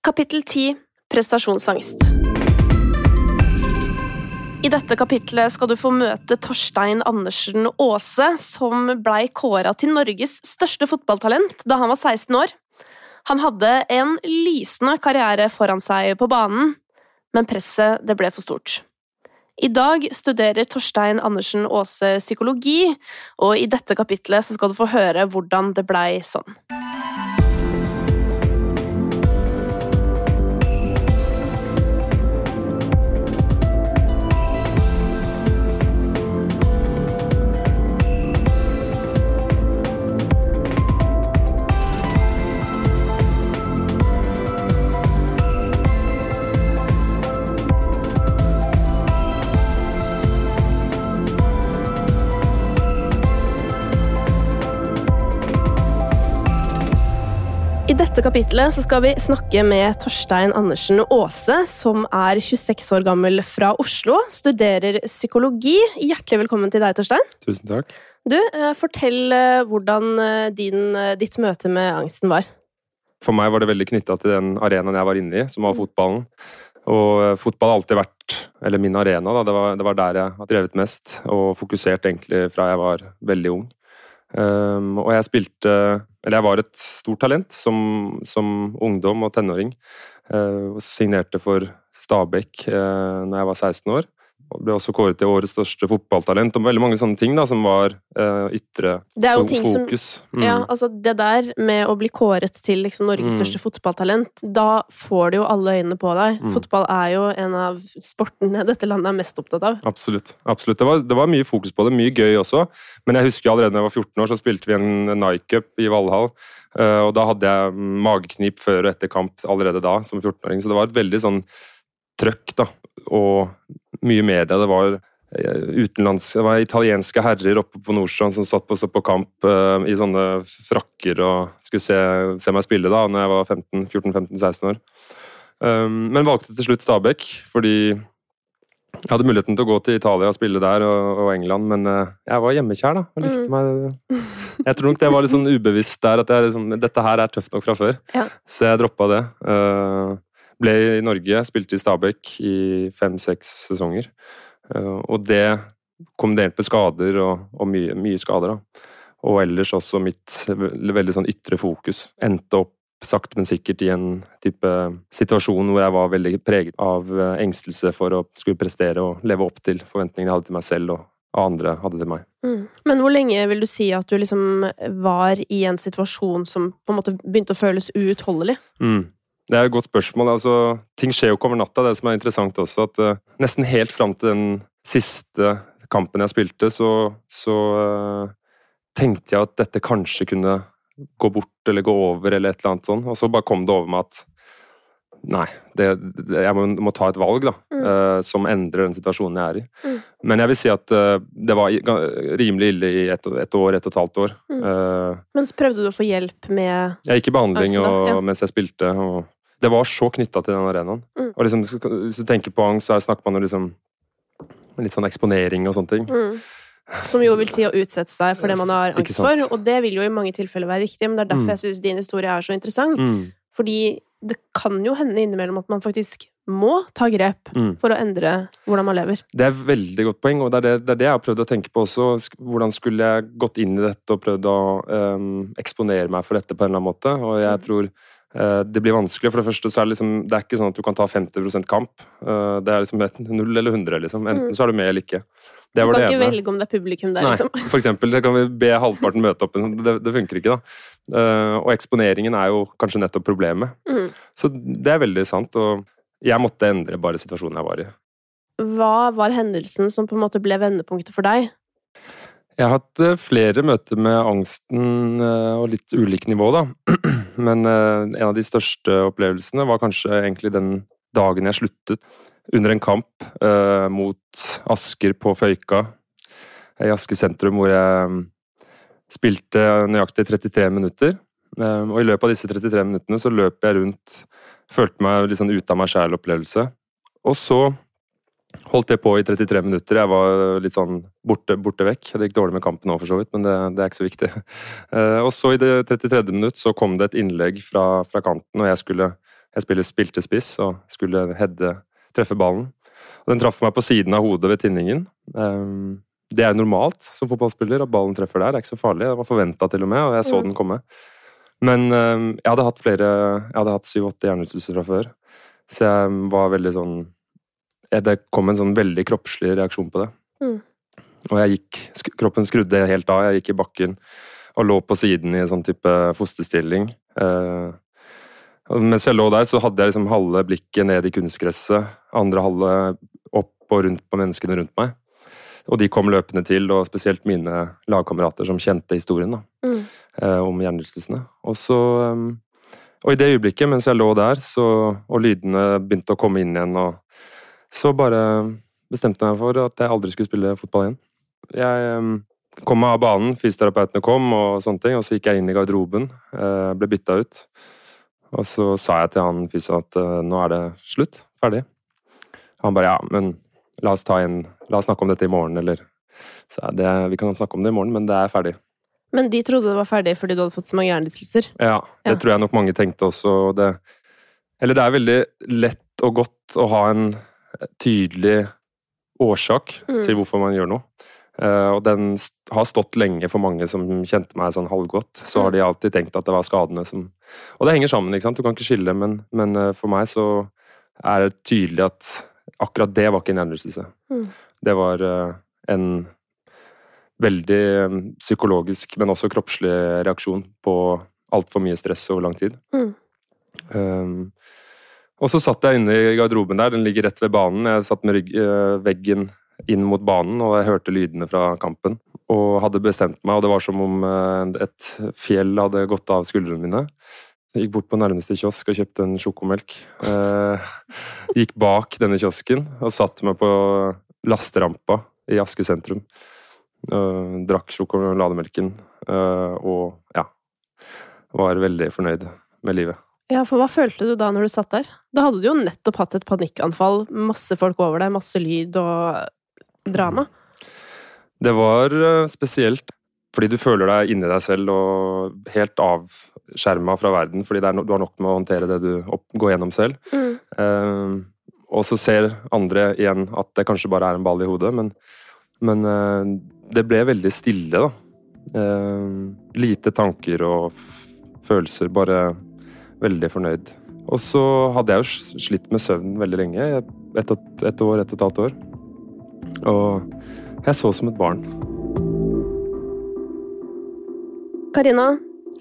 Kapittel 10 Prestasjonsangst I dette kapitlet skal du få møte Torstein Andersen Aase, som blei kåra til Norges største fotballtalent da han var 16 år. Han hadde en lysende karriere foran seg på banen, men presset det ble for stort. I dag studerer Torstein Andersen Aase psykologi, og i dette kapitlet skal du få høre hvordan det blei sånn. Dette kapitlet så skal vi snakke med Torstein Andersen Aase, som er 26 år gammel fra Oslo, studerer psykologi. Hjertelig velkommen til deg, Torstein. Tusen takk. Du, eh, Fortell eh, hvordan eh, din, ditt møte med angsten var. For meg var det veldig knytta til den arenaen jeg var inne i, som var fotballen. Og fotball har alltid vært eller min arena. Da. Det, var, det var der jeg har drevet mest, og fokusert egentlig fra jeg var veldig ung. Um, og jeg spilte Eller jeg var et stort talent som, som ungdom og tenåring. Eh, signerte for Stabæk eh, når jeg var 16 år. Og ble også kåret til årets største fotballtalent. Og veldig mange sånne ting da, som var uh, ytre Det er jo fokus. Som, ja, altså det der med å bli kåret til liksom, Norges Mm. største fotballtalent, da får du jo alle øynene på deg. Mm. Fotball er jo en av sportene dette landet er mest opptatt av. Absolutt. absolutt. Det var, det var mye fokus på det, mye gøy også. Men jeg husker allerede da jeg var 14 år, så spilte vi en Nike Cup i Valhall. Uh, Og da hadde jeg mageknip før og etter kamp allerede da, som 14-åring. Så det var et veldig sånn trøkk, da. Og mye media. Det var eh, utenlandske Det var italienske herrer oppe på Nordstrand som satt på, så på kamp uh, i sånne frakker og skulle se, se meg spille da når jeg var 15, 14-15-16 år. Um, men valgte til slutt Stabæk fordi jeg hadde muligheten til å gå til Italia og spille der, og, og England, men uh, jeg var hjemmekjær, da. Og likte Mm. meg Jeg tror nok det var litt sånn ubevisst der, at jeg liksom, dette her er tøft nok fra før. Ja. Så jeg droppa det. Eh, ble i Norge, spilte i Stabæk i fem-seks sesonger. Eh, og det kombinert med skader, og, og mye, mye skader, da. Og ellers også mitt veldig sånn ytre fokus. Endte opp sakte, men sikkert i en type situasjon hvor jeg var veldig preget av eh, engstelse for å skulle prestere og leve opp til forventningene jeg hadde til meg selv og andre hadde til meg. Mm. Men hvor lenge vil du si at du liksom var i en situasjon som på en måte begynte å føles uutholdelig? Mm. Det er et godt spørsmål. Altså, ting skjer jo ikke over natta. Det som er interessant også, at uh, nesten helt fram til den siste kampen jeg spilte, så, så uh, tenkte jeg at dette kanskje kunne gå bort eller gå over eller et eller annet sånt. Og så bare kom det over meg at nei, det, det, jeg må, må ta et valg da, Mm. uh, som endrer den situasjonen jeg er i. Mm. Men jeg vil si at uh, det var rimelig ille i et, et år, et og et halvt år. Mm. Uh, Men så prøvde du å få hjelp med jeg gikk i behandling Angsten, og, ja. mens jeg spilte. Og det var så knytta til den arenaen. Mm. Og liksom, hvis du tenker på angst, så er- snakker man jo liksom litt sånn eksponering og sånne ting. mm. Som jo vil si å utsette seg for det man har angst for, og det vil jo i mange tilfeller være riktig, men det er derfor Mm. jeg syns din historie er så interessant. Mm, Fordi det kan jo hende innimellom at man faktisk må ta grep mm. for å endre hvordan man lever. Det er et veldig godt poeng, og det er det, det er det jeg har prøvd å tenke på også. Hvordan skulle jeg gått inn i dette og prøvd å um, eksponere meg for dette på en eller annen måte? Og jeg Mm. tror det blir vanskelig. For det første så er det liksom Det er ikke sånn at du kan ta 50% kamp. Eh, det er liksom null eller 100, liksom. Enten Mm. så er du med eller ikke. Det Du kan ikke velge om det er publikum der, Nei, liksom. for eksempel. Det kan vi be halvparten møte opp. Det, det funker ikke, da. Eh, og eksponeringen er jo kanskje nettopp problemet. Mm. Så det er veldig sant. Og jeg måtte endre bare situasjonen jeg var i. Hva var hendelsen som på en måte ble vendepunktet for deg? Jeg har hatt eh, flere møter med angsten eh, og litt ulik nivå, da. Men eh, en av de største opplevelsene var kanskje egentlig den dagen jeg sluttet. Under en kamp eh, mot Asker på Føyka, i Asker sentrum, hvor jeg mm, spilte nøyaktig 33 minutter. Eh, og i løpet av disse 33 minuttene så løp jeg rundt, følte meg litt sånn ute av meg sjæl-opplevelse. Og så holdt det på i 33 minutter. Jeg var litt sånn borte, borte vekk. Det gikk dårlig med kampen nå, for så vidt, men det, det er ikke så viktig. Uh, og så i det 33. minutt så kom det et innlegg fra, fra kanten, og jeg skulle Jeg spiller, spilte spiss og skulle heade, treffe ballen. Og den traff meg på siden av hodet ved tinningen. Um, det er normalt som fotballspiller at ballen treffer der. Det er ikke så farlig. Det var forventa til og med, og jeg så Mm. den komme. Men um, jeg hadde hatt flere Jeg hadde hatt syv-åtte hjernerystelser fra før, så jeg var veldig sånn Det kom en sånn veldig kroppslig reaksjon på det. Mm. Og jeg gikk Kroppen skrudde helt av. Jeg gikk i bakken og lå på siden i en sånn type fosterstilling. Eh, mens jeg lå der, så hadde jeg liksom halve blikket ned i kunstgresset, andre halve opp og rundt på menneskene rundt meg. Og de kom løpende til, og spesielt mine lagkamerater som kjente historien da, Mm. eh, om hjernerystelsene. Og så um, Og i det øyeblikket, mens jeg lå der, så, og lydene begynte å komme inn igjen, og så bare bestemte jeg meg for at jeg aldri skulle spille fotball igjen. Jeg um, kom meg av banen, fysioterapeutene kom, og sånne ting, og så gikk jeg inn i garderoben. eh, ble bytta ut. Og så sa jeg til han fysioen at eh, nå er det slutt. Ferdig. Han bare ja, men la oss, ta en, la oss snakke om dette i morgen, eller så det, Vi kan snakke om det i morgen, men det er ferdig. Men de trodde det var ferdig fordi du hadde fått så mange hjernerystelser. Ja, det Ja. tror jeg nok mange tenkte også. Det, eller det er veldig lett og godt å ha en tydelig årsak Mm. til hvorfor man gjør noe. Uh, og den har stått lenge for mange som kjente meg sånn halvgodt. Så har de alltid tenkt at det var skadene som Og det henger sammen, ikke sant. Du kan ikke skille, men, men uh, for meg så er det tydelig at akkurat det var ikke en hjernerystelse. Mm. Det var uh, en veldig psykologisk, men også kroppslig reaksjon på altfor mye stress over lang tid. Mm. Um, og så satt jeg inne i garderoben der, den ligger rett ved banen. Jeg satt med rygg, eh, veggen inn mot banen, og jeg hørte lydene fra kampen. Og hadde bestemt meg, og det var som om eh, et fjell hadde gått av skuldrene mine. Jeg gikk bort på nærmeste kiosk og kjøpte en sjokomelk. Eh, gikk bak denne kiosken og satte meg på lasterampa i Aske sentrum. Eh, drakk sjokolademelken eh, og ja, var veldig fornøyd med livet. Ja, for hva følte du da når du satt der? Da hadde du jo nettopp hatt et panikkanfall, masse folk over deg, masse lyd og drama. Det var eh, spesielt fordi du føler deg inni deg selv og helt avskjerma fra verden, fordi det no, du har nok med å håndtere det du går gjennom selv. Mm. Uh, og så ser andre igjen at det kanskje bare er en ball i hodet, men, men uh, det ble veldig stille, da. Uh, lite tanker og følelser, bare veldig fornøyd. Og så hadde jeg jo slitt med søvn veldig lenge, et, et år, et og et halvt år. Og jeg så som et barn. Karina,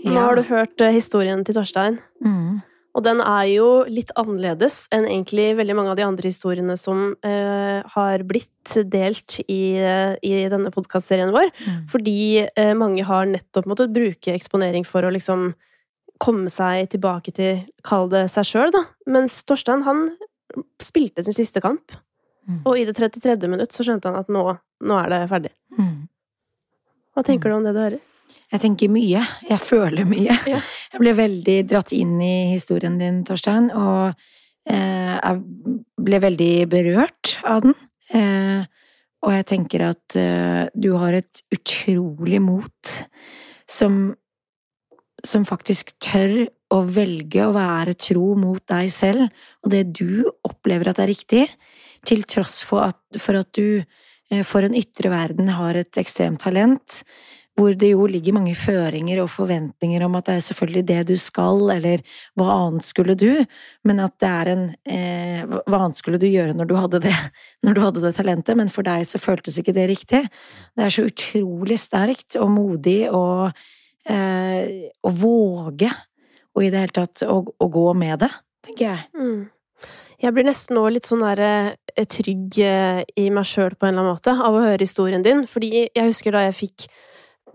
nå har du hørt eh, historien til Torstein. Mm. Og den er jo litt annerledes enn egentlig veldig mange av de andre historiene som eh, har blitt delt i, eh, i denne podkastserien vår. Mm. Fordi eh, mange har nettopp måttet bruke eksponering for å liksom komme seg tilbake til Kall det seg sjøl, da. Mens Torstein, han spilte sin siste kamp. Mm. Og i det 33. minutt så skjønte han at nå, nå er det ferdig. Mm. Hva tenker du om det du hører? Jeg tenker mye. Jeg føler mye. Ja. Jeg ble veldig dratt inn i historien din, Torstein, og eh, jeg ble veldig berørt av den. Eh, og jeg tenker at eh, du har et utrolig mot som, som faktisk tør å velge å være tro mot deg selv og det du opplever at er riktig, til tross for at, for at du eh, for en ytre verden har et ekstremt talent, hvor det jo ligger mange føringer og forventninger om at det er selvfølgelig det du skal, eller hva annet skulle du, men at det er en eh, Hva annet skulle du gjøre når du hadde det, når du hadde det talentet, men for deg så føltes ikke det riktig. Det er så utrolig sterkt og modig og eh, å våge, og i det hele tatt å, å gå med det, tenker jeg. Mm. Jeg blir nesten nå litt sånn der eh, trygg eh, i meg sjøl på en eller annen måte av å høre historien din. Fordi jeg husker da jeg fikk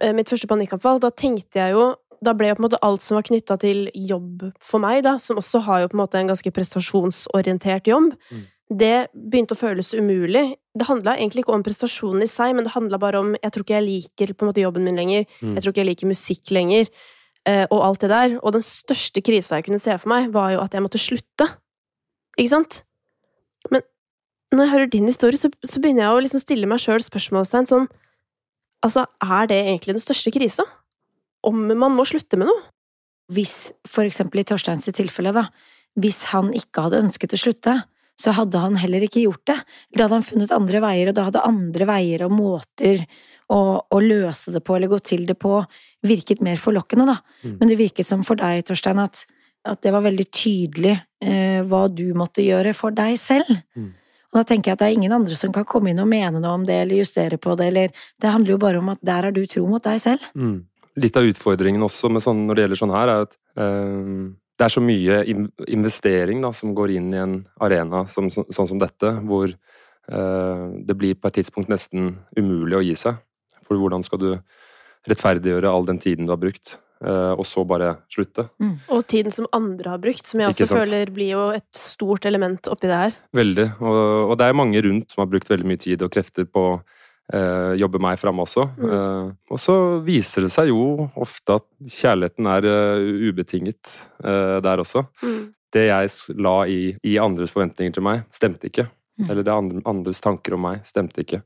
eh, mitt første panikkanfall, da tenkte jeg jo Da ble jo på en måte alt som var knytta til jobb for meg, da, som også har jo på en måte en ganske prestasjonsorientert jobb, Mm. Det begynte å føles umulig. Det handla egentlig ikke om prestasjonen i seg, men det handla bare om Jeg tror ikke jeg liker på en måte jobben min lenger. Mm. Jeg tror ikke jeg liker musikk lenger. eh, Og alt det der. Og den største krisa jeg kunne se for meg, var jo at jeg måtte slutte. Ikke sant? Men når jeg hører din historie, så, så begynner jeg å liksom stille meg sjøl spørsmålstegn sånn Altså, er det egentlig den største krisa? Om man må slutte med noe? hvis for eksempel i Torsteins tilfelle, da, hvis han ikke hadde ønsket å slutte, så hadde han heller ikke gjort det. Da hadde han funnet andre veier, og da hadde andre veier og måter å, å løse det på eller gå til det på virket mer forlokkende, da. Mm. Men det virket som for deg, Torstein, at, at det var veldig tydelig eh, hva du måtte gjøre for deg selv. Mm. Og da tenker jeg at det er ingen andre som kan komme inn og mene noe om det eller justere på det, eller Det handler jo bare om at der er du tro mot deg selv. Mm. Litt av utfordringen også med sånn, når det gjelder sånn her, er at eh, det er så mye investering da, som går inn i en arena som, så, sånn som dette, hvor eh, det blir på et tidspunkt nesten umulig å gi seg. For hvordan skal du rettferdiggjøre all den tiden du har brukt, eh, og så bare slutte? Og tiden som andre har brukt, som jeg også føler blir jo et stort element oppi det her. Veldig. Og, og det er mange rundt som har brukt veldig mye tid og krefter på eh, jobbe meg fram også. Mm. Eh, og så viser det seg jo ofte at kjærligheten er uh, ubetinget eh, der også. Mm. Det jeg la i, i andres forventninger til meg, stemte ikke. Mm. Eller det andre, andres tanker om meg, stemte ikke.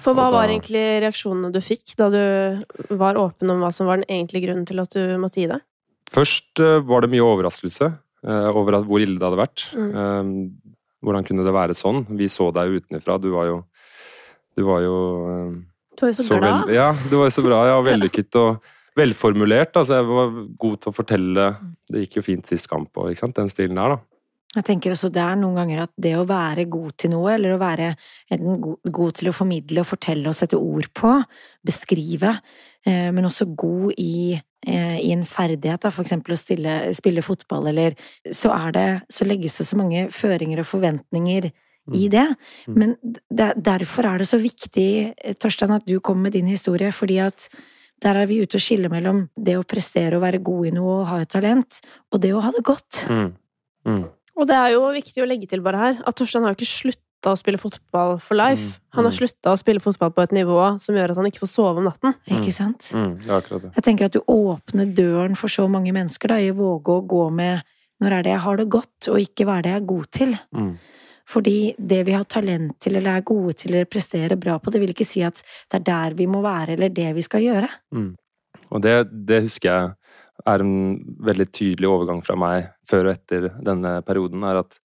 For hva da- var egentlig reaksjonene du fikk da du var åpen om hva som var den egentlige grunnen til at du måtte gi deg? Først eh, var det mye overraskelse eh, over at, hvor ille det hadde vært. Mm. Hvordan kunne det være sånn? Vi så deg utenfra. Du var jo Du var jo Du var jo så, glad. ja, du var jo så bra. Ja, vellykket og velformulert. Altså, jeg var god til å fortelle. Det gikk jo fint sist kamp og den stilen der, da. Jeg tenker også det er noen ganger at det å være god til noe, eller å være enten god, god til å formidle og fortelle og sette ord på, beskrive, eh, men også god i, eh, i en ferdighet, da, for eksempel å stille, spille fotball, eller så er det Så legges det så mange føringer og forventninger i det. Mm. Men derfor er det så viktig, eh, Torstein, at du kommer med din historie, fordi at der er vi ute og skiller mellom det å prestere og være god i noe og ha et talent, og det å ha det godt. Mm. Mm. Og det er jo viktig å legge til bare her, at Torstein har jo ikke slutta å spille fotball for life. Mm, Han har mm. slutta å spille fotball på et nivå som gjør at han ikke får sove om natten. Ikke sant? Mm. Det. Jeg tenker at du åpner døren for så mange mennesker da, i å våge å gå med når er det jeg har det godt, og ikke hva er det jeg er god til. Mm. Fordi det vi har talent til, eller er gode til, eller presterer bra på, det vil ikke si at det er der vi må være, eller det vi skal gjøre. Mm. Og det, det husker jeg er en veldig tydelig overgang fra meg før og etter denne perioden, er at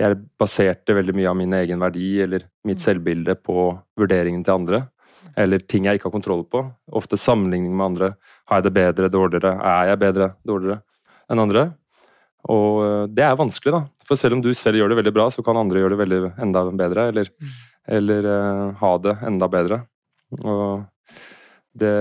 jeg baserte veldig mye av min egen verdi eller mitt selvbilde på vurderingen til andre. Eller ting jeg ikke har kontroll på. Ofte sammenligning med andre. Har jeg det bedre, dårligere? Er jeg bedre, dårligere enn andre? Og øh, det er vanskelig, da. For selv om du selv gjør det veldig bra, så kan andre gjøre det veldig enda bedre. Eller, eller uh, ha det enda bedre. Og det,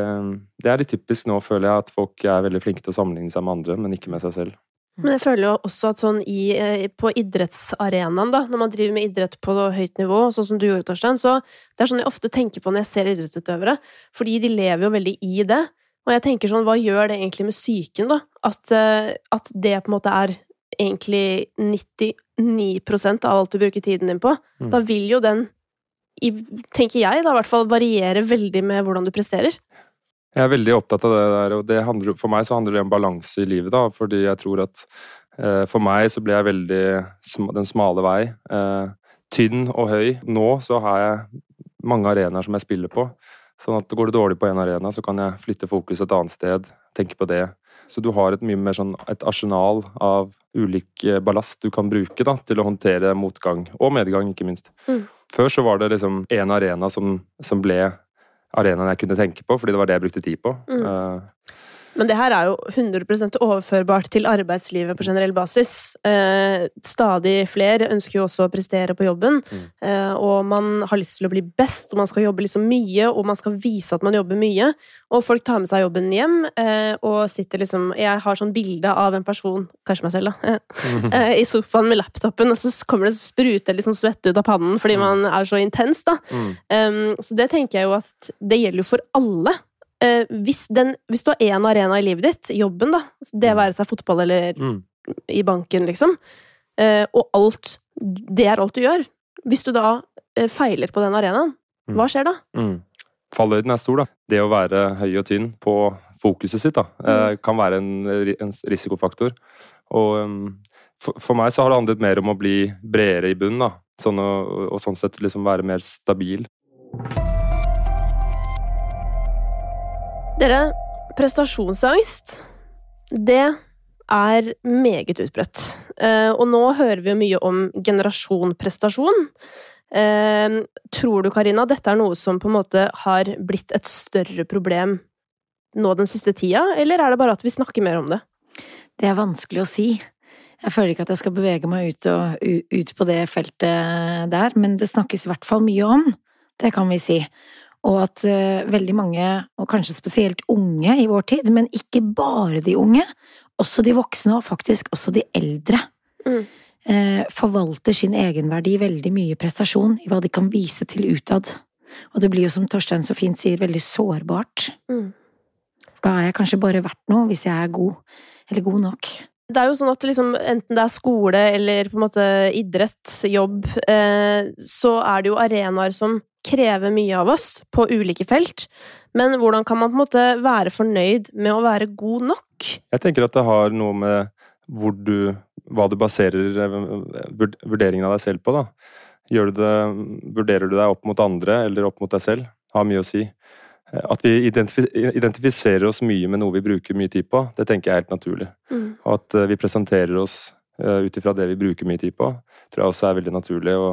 det er litt typisk nå, føler jeg, at folk er veldig flinke til å sammenligne seg med andre, men ikke med seg selv. Men jeg føler jo også at sånn i, eh, på idrettsarenaen, da, når man driver med idrett på høyt nivå, sånn som du gjorde, Torstein, så det er sånn jeg ofte tenker på når jeg ser idrettsutøvere, fordi de lever jo veldig i det. Og jeg tenker sånn, hva gjør det egentlig med psyken, da? At, eh, at det på en måte er egentlig 99% av alt du bruker tiden din på. Mm. Da vil jo den, tenker jeg, da i hvert fall variere veldig med hvordan du presterer. Jeg er veldig opptatt av det der, og det handler, for meg så handler det om balanse i livet, da, fordi jeg tror at eh, for meg så ble jeg veldig den smale vei. Eh, tynn og høy. Nå så har jeg mange arenaer som jeg spiller på. Sånn at går det dårlig på en arena, så kan jeg flytte fokus et annet sted, tenke på det. Så du har et mye mer sånn et arsenal av ulik eh, ballast du kan bruke da, til å håndtere motgang, og medgang, ikke minst. Mm. Før så var det liksom én arena som, som ble arenaen jeg kunne tenke på, fordi det var det jeg brukte tid på. Mm. Eh, Men det her er jo 100% overførbart til arbeidslivet på generell basis. Eh, stadig flere ønsker jo også å prestere på jobben, Mm. eh, og man har lyst til å bli best, og man skal jobbe liksom mye, og man skal vise at man jobber mye. Og folk tar med seg jobben hjem, eh, og sitter liksom Jeg har sånn bilde av en person, kanskje meg selv, da, eh, i sofaen med laptopen, og så kommer det spruter sånn svette ut av pannen fordi Mm. man er så intens, da. mm, Um, så det tenker jeg jo at det gjelder jo for alle. Eh, hvis, den, hvis du har én arena i livet ditt, jobben, da, det være seg fotball eller mm, i banken, liksom, eh, og alt Det er alt du gjør. Hvis du da eh, feiler på den arenaen, Mm. hva skjer da? mm. Fallhøyden er stor, da. Det å være høy og tynn på fokuset sitt da, eh, kan være en, en risikofaktor. Og um, for, for meg så har det handlet mer om å bli bredere i bunnen, da. Sånn å, og sånn sett liksom være mer stabil. Dere, prestasjonsangst, det er meget utbredt. Eh, og nå hører vi jo mye om generasjon prestasjon. Eh, tror du, Karina, dette er noe som på en måte har blitt et større problem nå den siste tida, eller er det bare at vi snakker mer om det? Det er vanskelig å si. Jeg føler ikke at jeg skal bevege meg ut, og, ut på det feltet der, men det snakkes i hvert fall mye om. Det kan vi si. Og at uh, veldig mange, og kanskje spesielt unge i vår tid, men ikke bare de unge, også de voksne, og faktisk også de eldre, mm. uh, forvalter sin egenverdi veldig mye prestasjon i hva de kan vise til utad. Og det blir jo, som Torstein så fint sier, veldig sårbart. Mm. Da er jeg kanskje bare verdt noe hvis jeg er god, eller god nok. Det er jo sånn at liksom, enten det er skole eller på en måte idrett, jobb, eh, så er det jo arenaer som krever mye av oss på ulike felt. Men hvordan kan man på en måte være fornøyd med å være god nok? Jeg tenker at det har noe med hvor du, hva du baserer eh, vurderingen av deg selv på. da. Du det, vurderer du deg opp mot andre eller opp mot deg selv? Har mye å si. Eh, at vi identifiserer oss mye med noe vi bruker mye tid på, det tenker jeg er helt naturlig. Mm. Og at eh, vi presenterer oss ut ifra det vi bruker mye tid på, tror jeg også er veldig naturlig. Og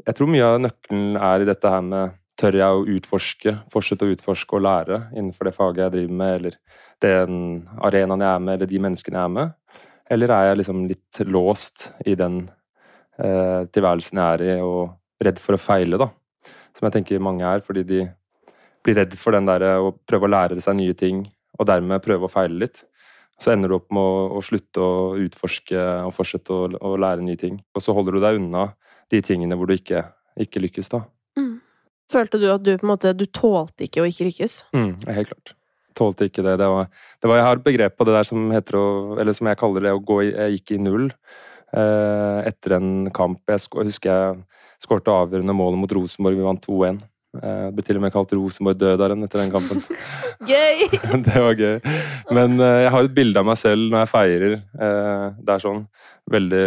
jeg tror mye av nøkkelen er i dette her med Tør jeg å utforske, fortsette å utforske og lære innenfor det faget jeg driver med, eller den arenaen jeg er med, eller de menneskene jeg er med? Eller er jeg liksom litt låst i den eh, tilværelsen jeg er i, og redd for å feile, da? Som jeg tenker mange er, fordi de blir redd for den derre å prøve å lære seg nye ting, og dermed prøve å feile litt. Så ender du opp med å, å slutte å utforske og fortsette å, å, lære nye ting. Og så holder du deg unna de tingene hvor du ikke, ikke lykkes, da. Følte du at du på en måte du tålte ikke å ikke lykkes? Mm, helt klart. Tålte ikke det. det, var, det var, jeg har et begrep på det der som heter å Eller som jeg kaller det å gå i Jeg gikk i null eh, etter en kamp. Jeg husker jeg skårte avgjørende målet mot Rosenborg. Vi vant 2-1. Eh, det ble til og med kalt Rosenborg-dødaren etter den kampen. gøy! det var gøy. Men eh, jeg har et bilde av meg selv når jeg feirer. Eh, det er sånn veldig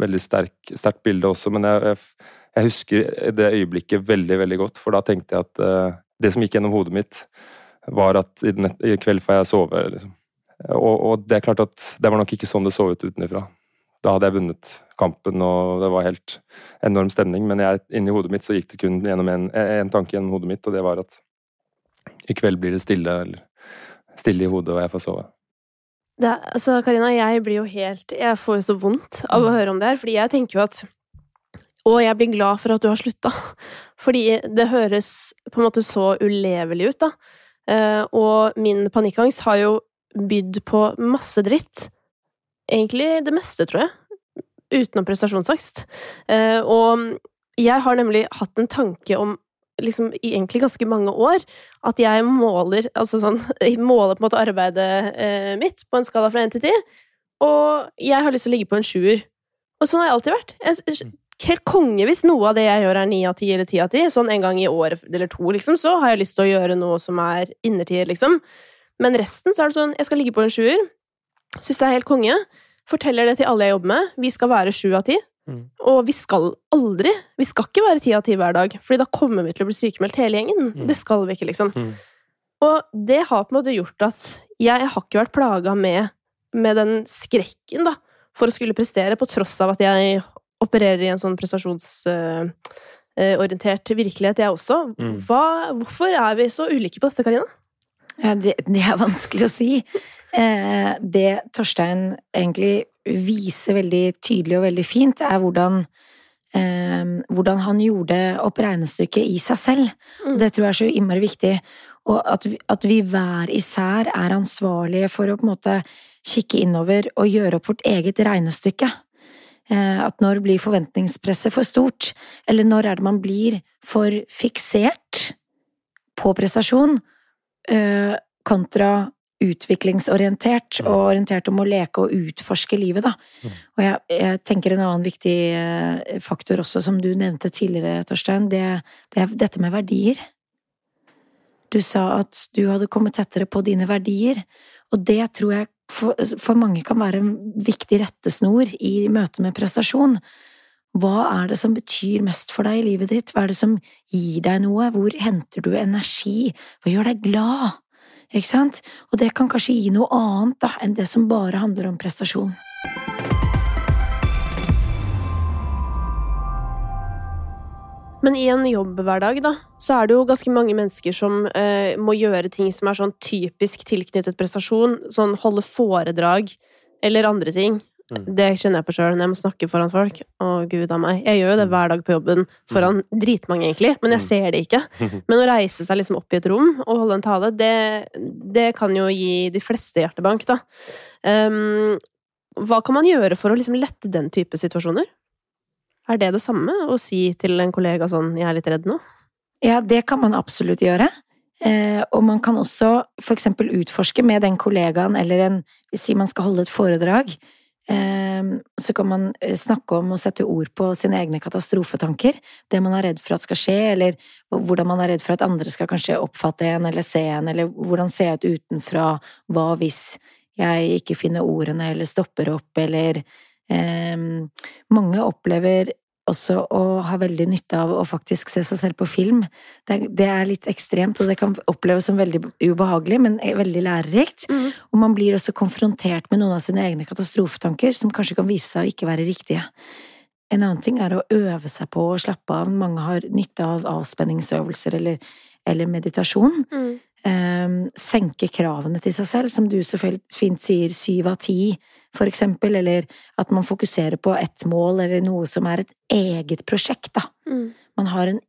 Veldig sterkt bilde også, men jeg, jeg jeg husker det øyeblikket veldig, veldig godt, for da tenkte jeg at uh, det som gikk gjennom hodet mitt, var at i, i kveld får jeg sove, liksom. Og, og, det er klart at det var nok ikke sånn det så ut utenfra. Da hadde jeg vunnet kampen, og det var helt enorm stemning. Men jeg, inni hodet mitt så gikk det kun gjennom en, en tanke gjennom hodet mitt, og det var at i kveld blir det stille, eller stille i hodet, og jeg får sove. Det, altså, Karina, jeg blir jo helt Jeg får jo så vondt av å mm. høre om det her, fordi jeg tenker jo at og jeg blir glad for at du har slutta, fordi det høres på en måte så ulevelig ut, da. Eh, og min panikkangst har jo bydd på masse dritt. Egentlig det meste, tror jeg. Utenom prestasjonsangst. Eh, og jeg har nemlig hatt en tanke om liksom egentlig ganske mange år at jeg måler altså sånn, måler på en måte arbeidet eh, mitt på en skala fra én til ti, og jeg har lyst til å ligge på en sjuer. Og sånn har jeg alltid vært. Jeg, helt konge hvis noe av det jeg gjør, er ni av ti eller ti av ti. Sånn en gang i året eller to, liksom, så har jeg lyst til å gjøre noe som er innertier, liksom. Men resten så er det sånn Jeg skal ligge på en sjuer. Syns det er helt konge. Forteller det til alle jeg jobber med. Vi skal være sju av ti. Mm. Og vi skal aldri Vi skal ikke være ti av ti hver dag, Fordi da kommer vi til å bli sykemeldt hele gjengen. Mm. Det skal vi ikke, liksom. Mm. Og det har på en måte gjort at jeg har ikke vært plaga med, med den skrekken, da, for å skulle prestere, på tross av at jeg opererer i en sånn prestasjonsorientert virkelighet, jeg også. Mm. Hva, hvorfor er vi så ulike på dette, Karina? Ja, det, det, er vanskelig å si. Eh, det Torstein egentlig viser veldig tydelig og veldig fint, er hvordan, eh, hvordan han gjorde opp regnestykket i seg selv. Mm. Det tror jeg er så innmari viktig. Og at vi, at vi hver især er ansvarlige for å på en måte kikke innover og gjøre opp vårt eget regnestykke. Eh, at når blir forventningspresset for stort, eller når er det man blir for fiksert på prestasjon, kontra utviklingsorientert og orientert om å leke og utforske livet, da. Mm. Og jeg, jeg, tenker en annen viktig eh, faktor også, som du nevnte tidligere, Torstein, det, det er dette med verdier. Du sa at du hadde kommet tettere på dine verdier, og det tror jeg for, for mange kan være en viktig rettesnor i møte med prestasjon. Hva er det som betyr mest for deg i livet ditt? Hva er det som gir deg noe? Hvor henter du energi? Hva gjør deg glad? Ikke sant? Og det kan kanskje gi noe annet da, enn det som bare handler om prestasjon. Men i en jobbhverdag, da, så er det jo ganske mange mennesker som eh, må gjøre ting som er sånn typisk tilknyttet prestasjon. Sånn holde foredrag eller andre ting. Mm. Det kjenner jeg på sjøl når jeg må snakke foran folk. Å, gud a meg. Jeg gjør jo det hver dag på jobben foran dritmange, egentlig, men jeg Mm. ser det ikke. Men å reise seg liksom opp i et rom og holde en tale, det, det kan jo gi de fleste hjertebank, da. Um, hva kan man gjøre for å liksom lette den type situasjoner? Er det det samme å si til en kollega sånn 'jeg er litt redd nå'? Ja, det kan man absolutt gjøre. Eh, og man kan også for eksempel utforske med den kollegaen, eller en Si man skal holde et foredrag. Eh, så kan man eh, snakke om og sette ord på sine egne katastrofetanker. Det man er redd for at skal skje, eller hvordan man er redd for at andre skal kanskje oppfatte en eller se en, eller hvordan ser jeg ut utenfra, hva hvis jeg ikke finner ordene eller stopper opp, eller eh, Mange opplever også å ha veldig nytte av å faktisk se seg selv på film. Det er, det er litt ekstremt, og det kan oppleves som veldig ubehagelig, men veldig lærerikt. Og man blir også konfrontert med noen av sine egne katastrofetanker, som kanskje kan vise seg å ikke være riktige. En annen ting er å øve seg på å slappe av. Mange har nytte av avspenningsøvelser eller, eller meditasjon. Eh, senke kravene til seg selv, som du så fint sier, syv av ti, for eksempel, eller at man fokuserer på ett mål eller noe som er et eget prosjekt, da. Mm. Man har en,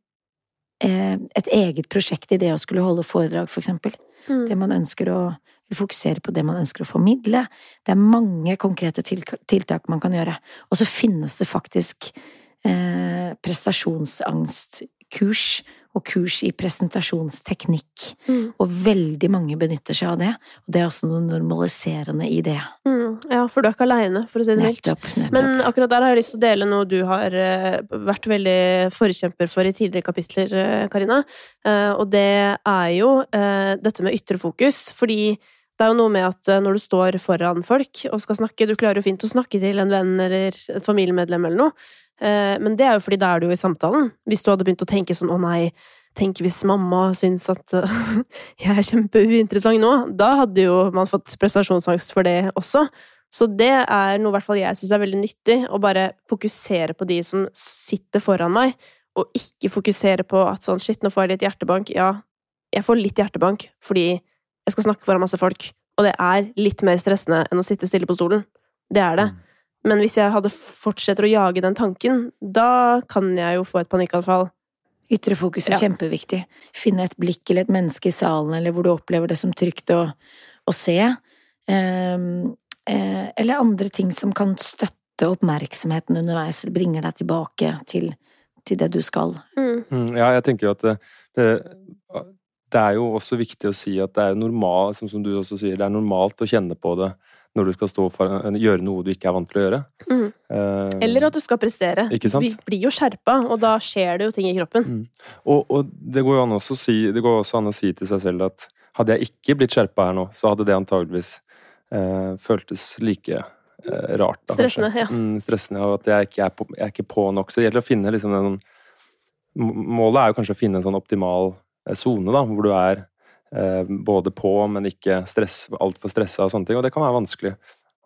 eh, et eget prosjekt i det å skulle holde foredrag, for eksempel. Mm. Det man ønsker å fokusere på det man ønsker å formidle. Det er mange konkrete tiltak man kan gjøre. Og så finnes det faktisk eh, prestasjonsangstkurs og kurs i presentasjonsteknikk. Mm. Og veldig mange benytter seg av det. Og det er også noe normaliserende i det. Mm. Ja, for du er ikke aleine, for å si det mildt. Nettopp, nettopp. Men akkurat der har jeg lyst til å dele noe du har eh, vært veldig forkjemper for i tidligere kapitler, eh, Karina. Eh, Og det er jo dette med ytre fokus. Fordi det er jo noe med at når du står foran folk og skal snakke Du klarer jo fint å snakke til en venn eller et familiemedlem eller noe, men det er jo fordi da er du jo i samtalen. Hvis du hadde begynt å tenke sånn 'å nei', tenk hvis mamma syns at eh, jeg er kjempeuinteressant nå, da hadde jo man fått prestasjonsangst for det også. Så det er noe hvert fall jeg syns er veldig nyttig, å bare fokusere på de som sitter foran meg, og ikke fokusere på at sånn shit, nå får jeg litt hjertebank. Ja, jeg får litt hjertebank fordi jeg skal snakke foran masse folk, og det er litt mer stressende enn å sitte stille på stolen. Det er det. Men hvis jeg hadde fortsetter å jage den tanken, da kan jeg jo få et panikkanfall. Ytre fokus er Ja. kjempeviktig. Finne et blikk eller et menneske i salen, eller hvor du opplever det som trygt å, å se. Eh, eh, eller andre ting som kan støtte oppmerksomheten underveis, eller bringer deg tilbake til, til det du skal. Mm, Ja, jeg tenker jo at det, det, det er jo også viktig å si at det er normalt, som, som du også sier, det er normalt å kjenne på det når du skal stå for, gjøre noe du ikke er vant til å gjøre. Mm. Eh, Eller at du skal prestere. Vi blir jo skjerpa, og da skjer det jo ting i kroppen. og, og det går jo an si, det går også an å si til seg selv at hadde jeg ikke blitt skjerpa her nå, så hadde det antageligvis eh, føltes like eh, rart. Da, kanskje. Stressende, ja. Mm, stressende, og at jeg ikke er på, jeg er ikke på nok. Så det gjelder å finne liksom den Målet er jo kanskje å finne en sånn optimal eh, sone, da, hvor du er eh, både på, men ikke stress, altfor stressa og sånne ting. Og det kan være vanskelig.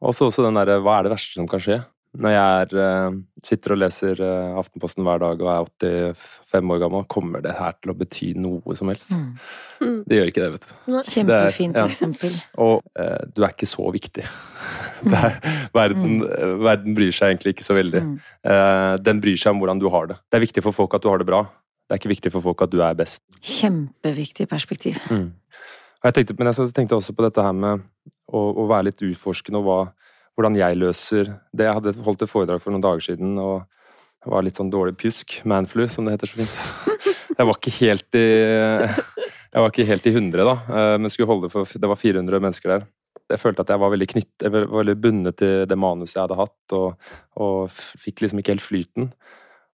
Og så også den derre Hva er det verste som kan skje? Når jeg er, eh, sitter og leser eh, Aftenposten hver dag og er 85 år gammel, kommer det her til å bety noe som helst? Mm. Det gjør ikke det, vet du. Kjempefint Det er- ja. eksempel. Og eh, du er ikke så viktig. Det er, verden, eh, verden bryr seg egentlig ikke så veldig. Mm. Eh, den bryr seg om hvordan du har det. Det er viktig for folk at du har det bra. Det er ikke viktig for folk at du er best. Kjempeviktig perspektiv. Og jeg tenkte, men jeg tenkte også på dette her med å, å være litt utforskende og hva, hvordan jeg løser det. Jeg hadde holdt et foredrag for noen dager siden og det var litt sånn dårlig pjusk. Manflu, som det heter så fint. Jeg var ikke helt i jeg var ikke helt i 100, da, eh, men skulle holde for Det var 400 mennesker der. Jeg følte at jeg var veldig knytt, jeg var veldig bundet til det manuset jeg hadde hatt, og, og fikk liksom ikke helt flyten.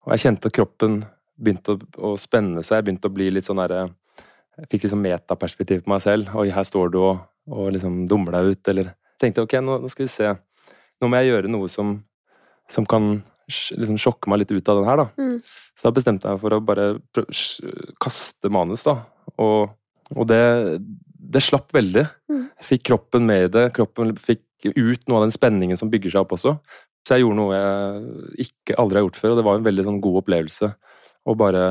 Og jeg kjente at kroppen begynte å, å spenne seg, begynte å bli litt sånn derre Jeg fikk liksom metaperspektiv på meg selv. Oi, her står du og, og liksom dummer deg ut, eller Tenkte ok, nå, nå skal vi se. Nå må jeg gjøre noe som, som kan liksom sjokke meg litt ut av den her, da. Mm. Så da bestemte jeg meg for å bare kaste manus, da. Og, og det, det slapp veldig. Mm. Jeg fikk kroppen med i det. Kroppen fikk ut noe av den spenningen som bygger seg opp også. Så jeg gjorde noe jeg ikke aldri har gjort før, og det var en veldig sånn god opplevelse. Å bare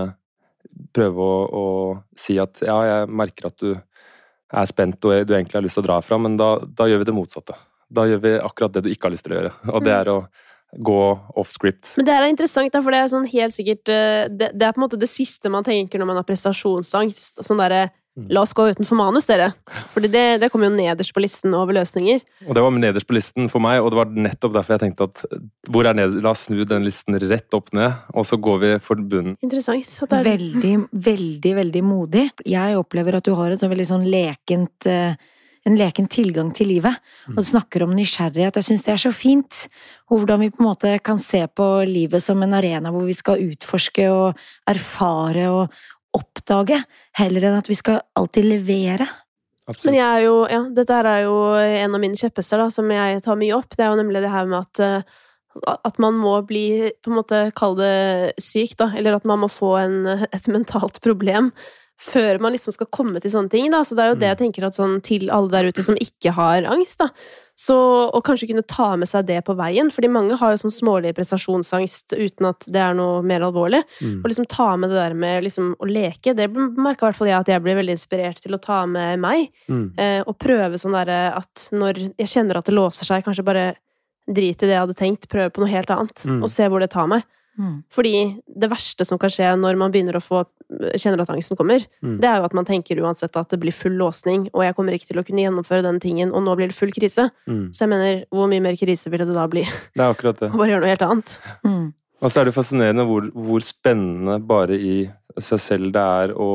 prøve å, å si at ja, jeg merker at du er spent og du egentlig har lyst til å dra herfra, men da, da gjør vi det motsatte. Da gjør vi akkurat det du ikke har lyst til å gjøre, og det er å gå off script. Men det her er interessant, for det er sånn helt sikkert eh, det, det er på en måte det siste man tenker når man har prestasjonsangst. Sånn derre Mm. La oss gå utenfor manus, dere. Fordi det, det kommer jo nederst på listen over løsninger. Og det var nederst på listen for meg, og det var nettopp derfor jeg tenkte at hvor er ned, la oss snu den listen rett opp ned, og så går vi for bunnen. Interessant. At det er, Veldig, veldig, veldig modig. Jeg opplever at du har et sånn veldig sånn lekent eh, en leken tilgang til livet. Og du snakker om nysgjerrighet. Jeg syns det er så fint. Og hvordan vi på en måte kan se på livet som en arena hvor vi skal utforske og erfare og oppdage, heller enn at vi skal alltid levere. Absolutt. men jeg er jo, ja, dette her er jo en av mine kjepphester da, som jeg tar mye opp. Det er jo nemlig det her med at eh, at man må bli, på en måte, kall det syk, da. Eller at man må få en, et mentalt problem før man liksom skal komme til sånne ting. Da. Så det er jo det jeg tenker at sånn til alle der ute som ikke har angst, da. Så, og kanskje kunne ta med seg det på veien. Fordi mange har jo sånn smålig prestasjonsangst uten at det er noe mer alvorlig. Mm. Og liksom ta med det der med liksom å leke, det merka i hvert fall jeg at jeg blir veldig inspirert til å ta med meg. Mm. Eh, og prøve sånn derre at når jeg kjenner at det låser seg, kanskje bare drite i det jeg hadde tenkt, prøve på noe helt annet, Mm. og se hvor det tar meg. Mm. Fordi det verste som kan skje når man begynner å få kjenner at angsten kommer, Mm. det er jo at man tenker uansett at det blir full låsning, og jeg kommer ikke til å kunne gjennomføre den tingen, og nå blir det full krise. Mm. Så jeg mener, hvor mye mer krise ville det da bli Det er akkurat det. å bare gjøre noe helt annet? Mm. Og så er det fascinerende hvor, hvor spennende bare i seg selv det er å,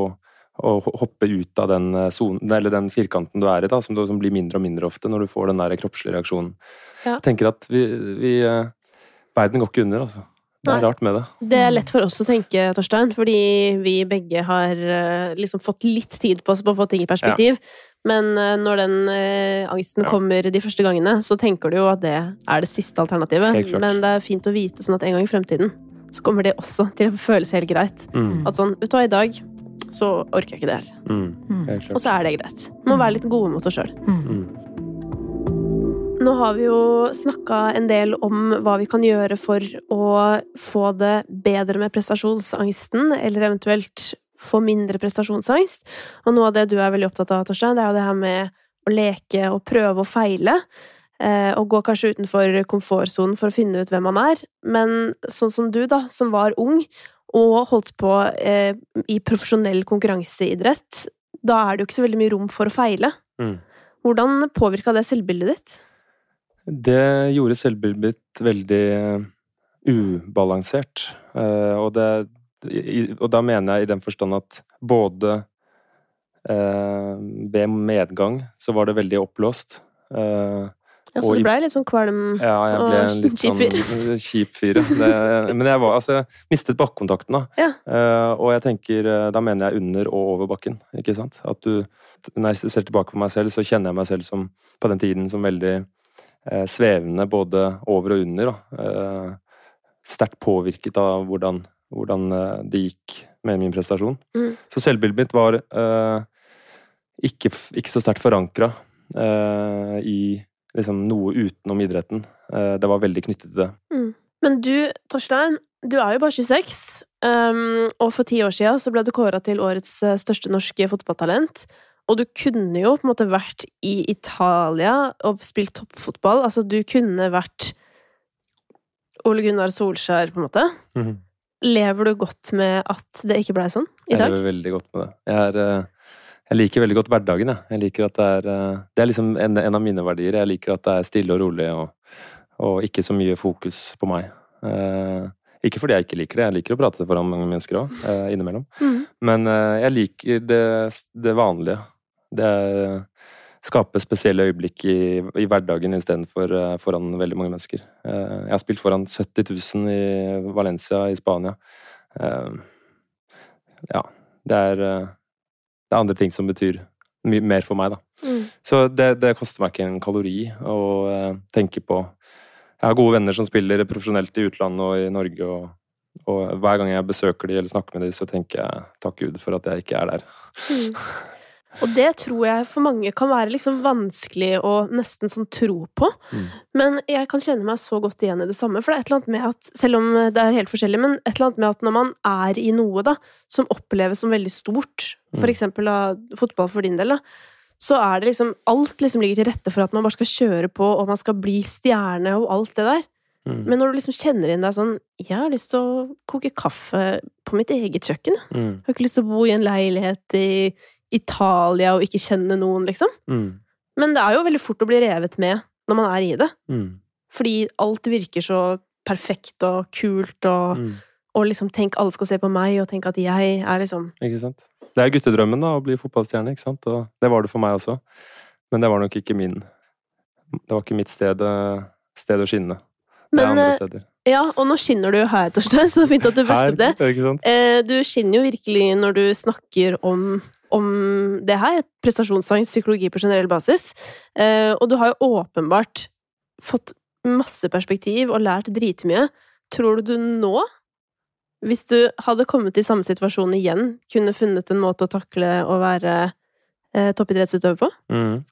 å hoppe ut av den zonen, eller den firkanten du er i, da, som, du, som blir mindre og mindre ofte når du får den der kroppslige reaksjonen. Ja. Jeg tenker at vi, vi eh, Verden går ikke under, altså. Det er rart med det. Det er lett for oss å tenke, Torstein, fordi vi begge har eh, liksom fått litt tid på oss på å få ting i perspektiv. Men eh, når den eh, angsten Ja. kommer de første gangene, så tenker du jo at det er det siste alternativet. Men det er fint å vite sånn at en gang i fremtiden så kommer det også til å føles helt greit. Mm. At sånn, vet du hva, i dag så orker jeg ikke det her. Mm. Mm. Og så er det greit. Må være litt gode mot oss sjøl. Mm. Nå har vi jo snakka en del om hva vi kan gjøre for å få det bedre med prestasjonsangsten, eller eventuelt få mindre prestasjonsangst. Og noe av det du er veldig opptatt av, Torstein, det er jo det her med å leke og prøve og feile. eh, Og gå kanskje utenfor komfortsonen for å finne ut hvem man er. Men sånn som du, da, som var ung og holdt på eh, i profesjonell konkurranseidrett, da er det jo ikke så veldig mye rom for å feile. Mm. Hvordan påvirka det selvbildet ditt? Det gjorde selvbildet mitt veldig eh, ubalansert. Eh, og, det, og da mener jeg i den forstand at både eh, ved medgang så var det veldig oppblåst. Eh, Ja, så du blei litt sånn kvalm ja, jeg ble Og en litt sånn kjip fyr. Det, men jeg var altså jeg mistet bakkontakten, da. Ja. Uh, og jeg tenker Da mener jeg under og over bakken, ikke sant? At du Når jeg ser tilbake på meg selv, så kjenner jeg meg selv som på den tiden som veldig svevende både over og under. Eh, sterkt påvirket av hvordan, hvordan eh, det gikk med min prestasjon. Mm. Så selvbildet mitt var eh, ikke, ikke så sterkt forankra eh, i liksom noe utenom idretten. Eh, det var veldig knyttet til det. Men du, Torstein, du er jo bare 26, um, og for ti år siden så ble du kåra til årets eh, største norske fotballtalent. Og du kunne jo på en måte vært i Italia og spilt toppfotball. Altså, du kunne vært Ole Gunnar Solskjær, på en måte. Lever du godt med at det ikke blei sånn i dag? Jeg lever veldig godt med det. Jeg, er, eh, jeg liker veldig godt hverdagen, jeg. jeg liker at det er eh, Det er liksom en, en av mine verdier. Jeg liker at det er stille og rolig, og, og ikke så mye fokus på meg. Eh, ikke fordi jeg ikke liker det, jeg liker å prate foran mange mennesker òg, innimellom. Mm. Men eh, jeg liker det, det vanlige. Det skaper spesielle øyeblikk i, i hverdagen istedenfor uh, foran veldig mange mennesker. Eh, jeg har spilt foran 70 000 i Valencia i Spania. Eh, ja, det er, eh, det er andre ting som betyr mye mer for meg, da. Mm. Så det, det koster meg ikke en kalori å eh, tenke på Jeg har gode venner som spiller profesjonelt i utlandet og i Norge, og, og hver gang jeg besøker de eller snakker med de, så tenker jeg takk Gud for at jeg ikke er der. Mm. Og det tror jeg for mange kan være liksom vanskelig å nesten sånn tro på. Mm. Men jeg kan kjenne meg så godt igjen i det samme, for det er et eller annet med at Selv om det er helt forskjellig, men et eller annet med at når man er i noe da, som oppleves som veldig stort, for Mm. eksempel da, fotball for din del, da, så er det liksom Alt liksom ligger til rette for at man bare skal kjøre på, og man skal bli stjerne og alt det der. Mm. Men når du liksom kjenner inn deg sånn Jeg har lyst til å koke kaffe på mitt eget kjøkken. Jeg Mm. har ikke lyst til å bo i en leilighet i Italia og ikke kjenne noen, liksom. Mm. Men det er jo veldig fort å bli revet med når man er i det. Mm. Fordi alt virker så perfekt og kult, og, Mm. og liksom tenk alle skal se på meg, og tenk at jeg er liksom Ikke sant? Det er guttedrømmen da, å bli fotballstjerne, ikke sant? Og det var det for meg også. Men det var nok ikke min Det var ikke mitt sted, eh, sted å skinne. Det er andre eh, steder. ja, og nå skinner du her, Torstein, så fint at du brukte opp det. sant? Eh, Du skinner jo virkelig når du snakker om, om det her. Prestasjonsangst, psykologi på generell basis. Eh, Og du har jo åpenbart fått masse perspektiv og lært dritmye. Tror du du nå, hvis du hadde kommet i samme situasjon igjen, kunne funnet en måte å takle å være eh, toppidrettsutøver på? Mm.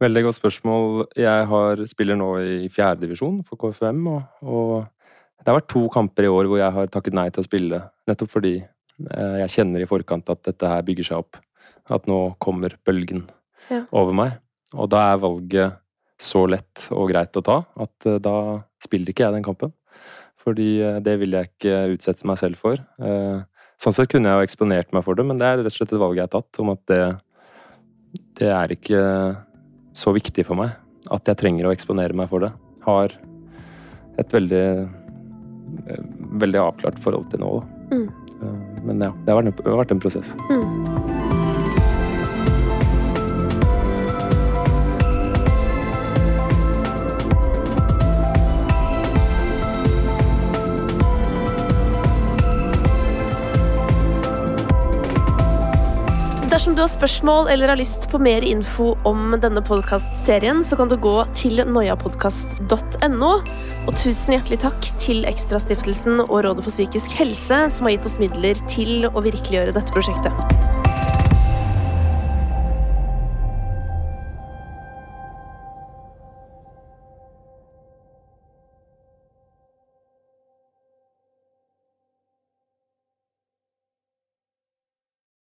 Veldig godt spørsmål. Jeg har, spiller nå i fjerdedivisjon for KFUM, og, og det har vært to kamper i år hvor jeg har takket nei til å spille, nettopp fordi eh, jeg kjenner i forkant at dette her bygger seg opp. At nå kommer bølgen Ja. over meg. Og da er valget så lett og greit å ta at eh, da spiller ikke jeg den kampen. Fordi eh, det vil jeg ikke utsette meg selv for. Eh, Sånn sett kunne jeg jo eksponert meg for det, men det er rett og slett et valg jeg har tatt om at det, det er ikke så viktig for meg at jeg trenger å eksponere meg for det. Har et veldig veldig avklart forhold til nå. Mm. Men ja, det har vært en, det har vært en prosess. Dersom du har spørsmål eller har lyst på mer info om denne podkastserien, så kan du gå til noiapodkast.no. Og tusen hjertelig takk til Ekstrastiftelsen og Rådet for psykisk helse, som har gitt oss midler til å virkeliggjøre dette prosjektet.